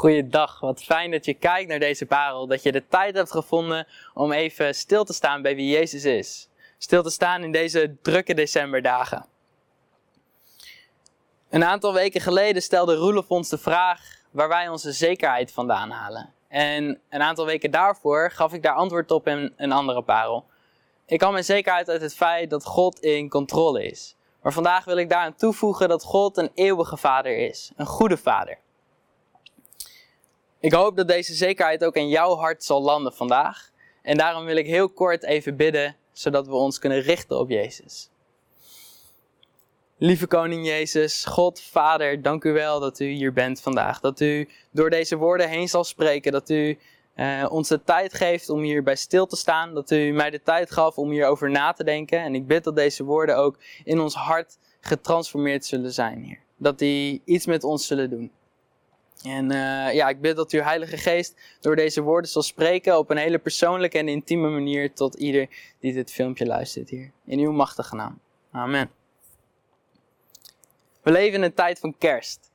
Goeiedag, wat fijn dat je kijkt naar deze parel. Dat je de tijd hebt gevonden om even stil te staan bij wie Jezus is. Stil te staan in deze drukke decemberdagen. Een aantal weken geleden stelde Roelof ons de vraag waar wij onze zekerheid vandaan halen. En een aantal weken daarvoor gaf ik daar antwoord op in een andere parel. Ik had mijn zekerheid uit het feit dat God in controle is. Maar vandaag wil ik daaraan toevoegen dat God een eeuwige vader is. Een goede vader. Ik hoop dat deze zekerheid ook in jouw hart zal landen vandaag. En daarom wil ik heel kort even bidden, zodat we ons kunnen richten op Jezus. Lieve Koning Jezus, God, Vader, dank u wel dat u hier bent vandaag. Dat u door deze woorden heen zal spreken. Dat u uh, ons de tijd geeft om hierbij stil te staan. Dat u mij de tijd gaf om hierover na te denken. En ik bid dat deze woorden ook in ons hart getransformeerd zullen zijn, Heer. Dat die iets met ons zullen doen. En uh, ja, ik bid dat uw Heilige Geest door deze woorden zal spreken op een hele persoonlijke en intieme manier tot ieder die dit filmpje luistert hier. In uw machtige naam. Amen. We leven in een tijd van kerst.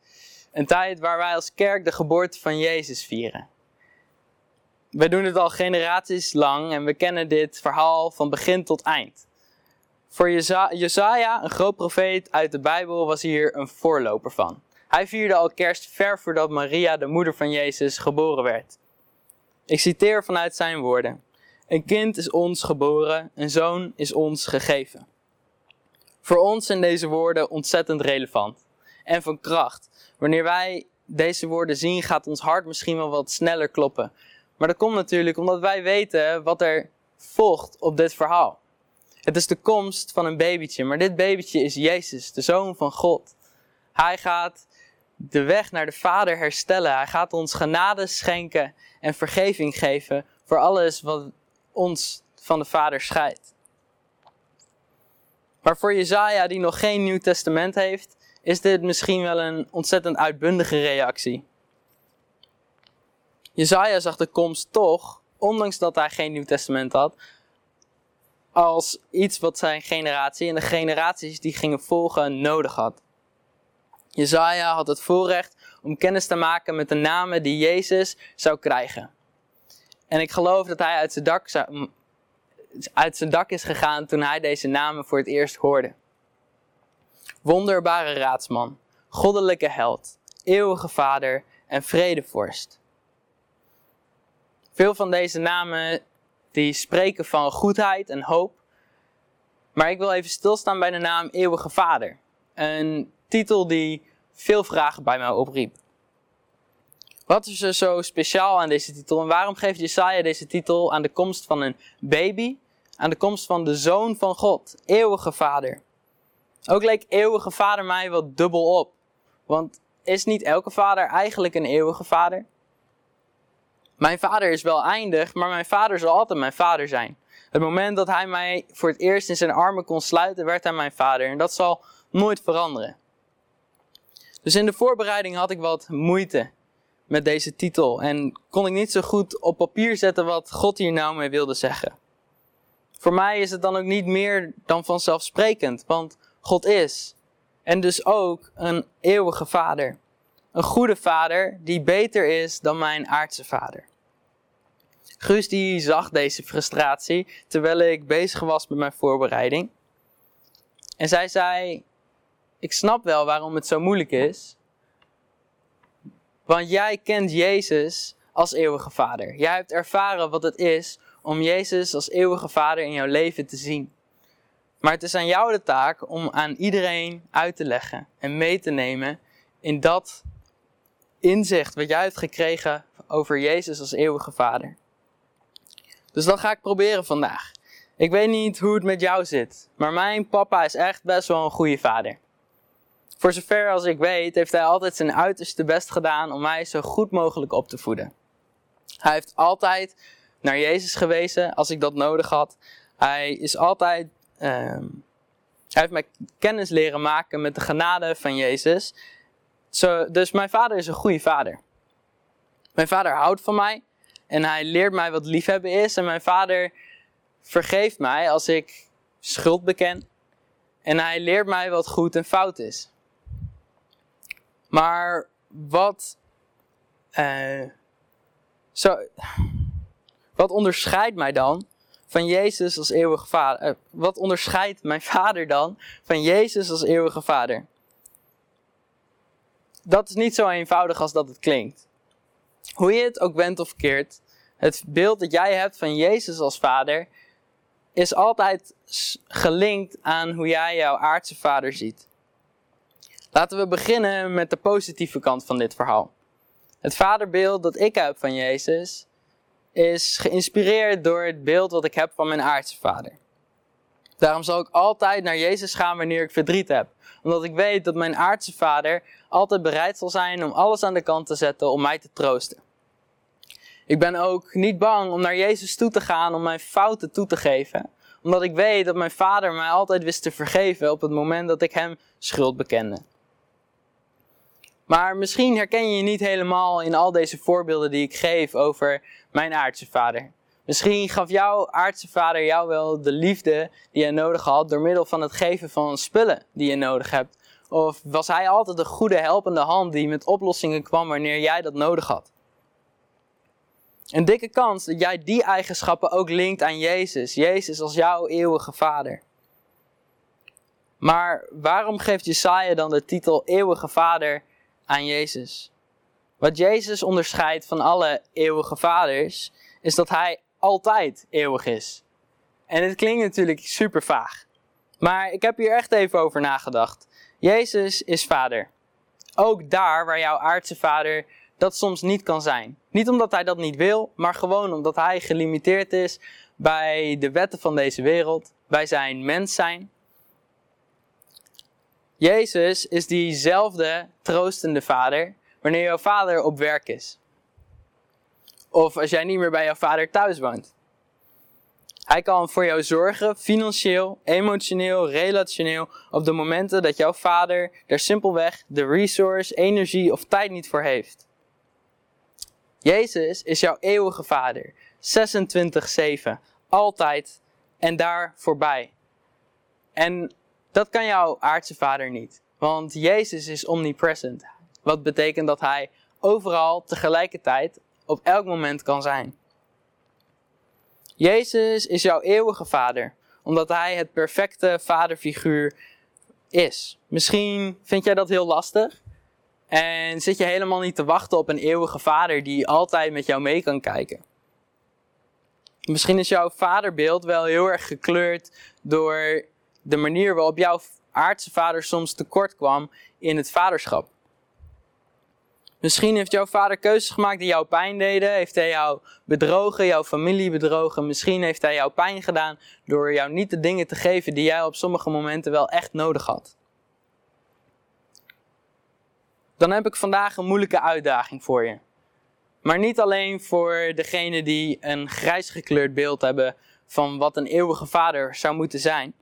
Een tijd waar wij als kerk de geboorte van Jezus vieren. We doen het al generaties lang en we kennen dit verhaal van begin tot eind. Voor Jesaja, een groot profeet uit de Bijbel, was hier een voorloper van. Hij vierde al kerst ver voordat Maria, de moeder van Jezus, geboren werd. Ik citeer vanuit zijn woorden. Een kind is ons geboren, een zoon is ons gegeven. Voor ons zijn deze woorden ontzettend relevant en van kracht. Wanneer wij deze woorden zien, gaat ons hart misschien wel wat sneller kloppen. Maar dat komt natuurlijk omdat wij weten wat er volgt op dit verhaal. Het is de komst van een babytje, maar dit babytje is Jezus, de Zoon van God. Hij gaat de weg naar de Vader herstellen. Hij gaat ons genade schenken en vergeving geven voor alles wat ons van de Vader scheidt. Maar voor Jezaja, die nog geen Nieuw Testament heeft, is dit misschien wel een ontzettend uitbundige reactie. Jezaja zag de komst toch, ondanks dat hij geen Nieuw Testament had, als iets wat zijn generatie en de generaties die gingen volgen nodig had. Jezaja had het voorrecht om kennis te maken met de namen die Jezus zou krijgen. En ik geloof dat hij uit zijn dak, zou, uit zijn dak is gegaan toen hij deze namen voor het eerst hoorde. Wonderbare raadsman, goddelijke held, eeuwige vader en vredevorst. Veel van deze namen die spreken van goedheid en hoop. Maar ik wil even stilstaan bij de naam eeuwige vader. Een titel die veel vragen bij mij opriep. Wat is er zo speciaal aan deze titel en waarom geeft Jesaja deze titel aan de komst van een baby, aan de komst van de Zoon van God, eeuwige Vader? Ook leek eeuwige Vader mij wat dubbel op, want is niet elke vader eigenlijk een eeuwige vader? Mijn vader is wel eindig, maar mijn vader zal altijd mijn vader zijn. Het moment dat hij mij voor het eerst in zijn armen kon sluiten, werd hij mijn vader en dat zal nooit veranderen. Dus in de voorbereiding had ik wat moeite met deze titel en kon ik niet zo goed op papier zetten wat God hier nou mee wilde zeggen. Voor mij is het dan ook niet meer dan vanzelfsprekend, want God is en dus ook een eeuwige vader. Een goede vader die beter is dan mijn aardse vader. Guus die zag deze frustratie terwijl ik bezig was met mijn voorbereiding. En zij zei, ik snap wel waarom het zo moeilijk is. Want jij kent Jezus als eeuwige vader. Jij hebt ervaren wat het is om Jezus als eeuwige vader in jouw leven te zien. Maar het is aan jou de taak om aan iedereen uit te leggen en mee te nemen in dat inzicht wat jij hebt gekregen over Jezus als eeuwige vader. Dus dat ga ik proberen vandaag. Ik weet niet hoe het met jou zit, maar mijn papa is echt best wel een goede vader. Voor zover als ik weet, heeft hij altijd zijn uiterste best gedaan om mij zo goed mogelijk op te voeden. Hij heeft altijd naar Jezus gewezen als ik dat nodig had. Hij is altijd. Uh, hij heeft mij kennis leren maken met de genade van Jezus. Zo, dus mijn vader is een goede vader. Mijn vader houdt van mij en hij leert mij wat liefhebben is. En mijn vader vergeeft mij als ik schuld beken. En hij leert mij wat goed en fout is. Maar wat Uh, zo, wat onderscheidt mij dan van Jezus als eeuwige vader? Uh, wat onderscheidt mijn vader dan van Jezus als eeuwige vader? Dat is niet zo eenvoudig als dat het klinkt. Hoe je het ook bent of keert, het beeld dat jij hebt van Jezus als vader is altijd gelinkt aan hoe jij jouw aardse vader ziet. Laten we beginnen met de positieve kant van dit verhaal. Het vaderbeeld dat ik heb van Jezus is geïnspireerd door het beeld wat ik heb van mijn aardse vader. Daarom zal ik altijd naar Jezus gaan wanneer ik verdriet heb. Omdat ik weet dat mijn aardse vader altijd bereid zal zijn om alles aan de kant te zetten om mij te troosten. Ik ben ook niet bang om naar Jezus toe te gaan om mijn fouten toe te geven. Omdat ik weet dat mijn vader mij altijd wist te vergeven op het moment dat ik hem schuld bekende. Maar misschien herken je je niet helemaal in al deze voorbeelden die ik geef over mijn aardse vader. Misschien gaf jouw aardse vader jou wel de liefde die je nodig had door middel van het geven van spullen die je nodig hebt. Of was hij altijd de goede helpende hand die met oplossingen kwam wanneer jij dat nodig had? Een dikke kans dat jij die eigenschappen ook linkt aan Jezus. Jezus als jouw eeuwige vader. Maar waarom geeft Jesaja dan de titel eeuwige vader aan Jezus? Wat Jezus onderscheidt van alle eeuwige vaders, is dat hij altijd eeuwig is. En het klinkt natuurlijk super vaag. Maar ik heb hier echt even over nagedacht. Jezus is vader. Ook daar waar jouw aardse vader dat soms niet kan zijn. Niet omdat hij dat niet wil, maar gewoon omdat hij gelimiteerd is bij de wetten van deze wereld, bij zijn mens zijn. Jezus is diezelfde troostende vader wanneer jouw vader op werk is. Of als jij niet meer bij jouw vader thuis woont. Hij kan voor jou zorgen, financieel, emotioneel, relationeel, op de momenten dat jouw vader er simpelweg de resource, energie of tijd niet voor heeft. Jezus is jouw eeuwige vader, 26-7, altijd en daar voorbij. En dat kan jouw aardse vader niet, want Jezus is omnipresent. Wat betekent dat hij overal tegelijkertijd op elk moment kan zijn. Jezus is jouw eeuwige vader, omdat hij het perfecte vaderfiguur is. Misschien vind jij dat heel lastig en zit je helemaal niet te wachten op een eeuwige vader die altijd met jou mee kan kijken. Misschien is jouw vaderbeeld wel heel erg gekleurd door de manier waarop jouw aardse vader soms tekort kwam in het vaderschap. Misschien heeft jouw vader keuzes gemaakt die jou pijn deden. Heeft hij jou bedrogen, jouw familie bedrogen. Misschien heeft hij jou pijn gedaan door jou niet de dingen te geven die jij op sommige momenten wel echt nodig had. Dan heb ik vandaag een moeilijke uitdaging voor je. Maar niet alleen voor degenen die een grijs gekleurd beeld hebben van wat een eeuwige vader zou moeten zijn.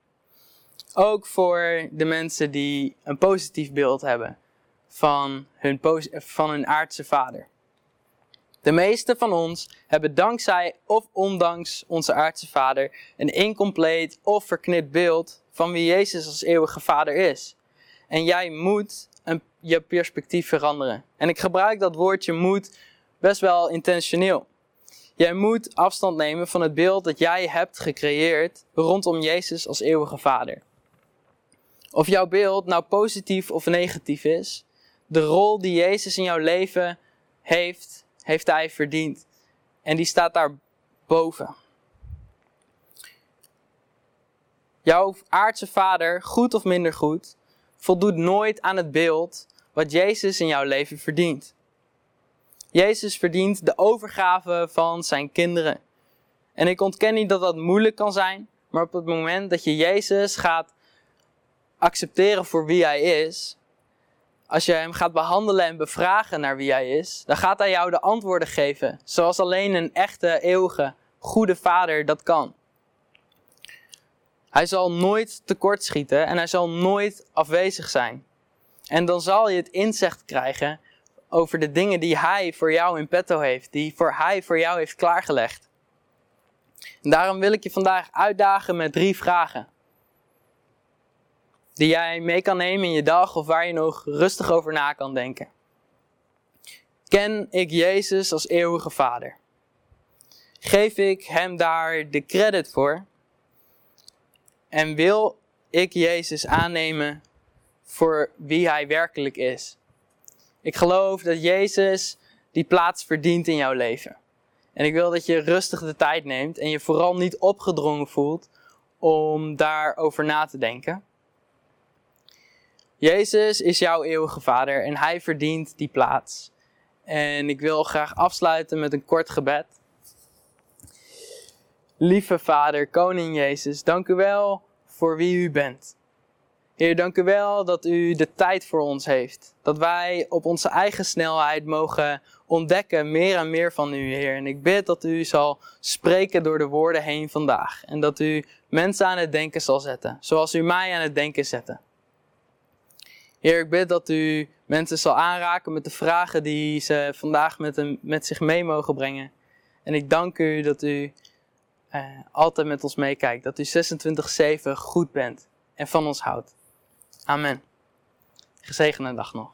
Ook voor de mensen die een positief beeld hebben van hun, van hun aardse vader. De meeste van ons hebben dankzij of ondanks onze aardse vader een incompleet of verknipt beeld van wie Jezus als eeuwige vader is. En jij moet een, je perspectief veranderen. En ik gebruik dat woordje moet best wel intentioneel. Jij moet afstand nemen van het beeld dat jij hebt gecreëerd rondom Jezus als eeuwige vader. Of jouw beeld nou positief of negatief is, de rol die Jezus in jouw leven heeft, heeft hij verdiend. En die staat daar boven. Jouw aardse vader, goed of minder goed, voldoet nooit aan het beeld wat Jezus in jouw leven verdient. Jezus verdient de overgave van zijn kinderen. En ik ontken niet dat dat moeilijk kan zijn, maar op het moment dat je Jezus gaat accepteren voor wie hij is, als je hem gaat behandelen en bevragen naar wie hij is, dan gaat hij jou de antwoorden geven, zoals alleen een echte, eeuwige, goede vader dat kan. Hij zal nooit tekortschieten en hij zal nooit afwezig zijn. En dan zal je het inzicht krijgen over de dingen die hij voor jou in petto heeft, die voor hij voor jou heeft klaargelegd. Daarom wil ik je vandaag uitdagen met drie vragen die jij mee kan nemen in je dag of waar je nog rustig over na kan denken. Ken ik Jezus als eeuwige Vader? Geef ik Hem daar de credit voor? En wil ik Jezus aannemen voor wie Hij werkelijk is? Ik geloof dat Jezus die plaats verdient in jouw leven. En ik wil dat je rustig de tijd neemt en je vooral niet opgedrongen voelt om daarover na te denken. Jezus is jouw eeuwige Vader en Hij verdient die plaats. En ik wil graag afsluiten met een kort gebed. Lieve Vader, Koning Jezus, dank u wel voor wie u bent. Heer, dank u wel dat u de tijd voor ons heeft. Dat wij op onze eigen snelheid mogen ontdekken meer en meer van u, Heer. En ik bid dat u zal spreken door de woorden heen vandaag. En dat u mensen aan het denken zal zetten, zoals u mij aan het denken zette. Heer, ik bid dat u mensen zal aanraken met de vragen die ze vandaag met, met zich mee mogen brengen. En ik dank u dat u eh, altijd met ons meekijkt. Dat u 26-7 goed bent en van ons houdt. Amen. Gezegende dag nog.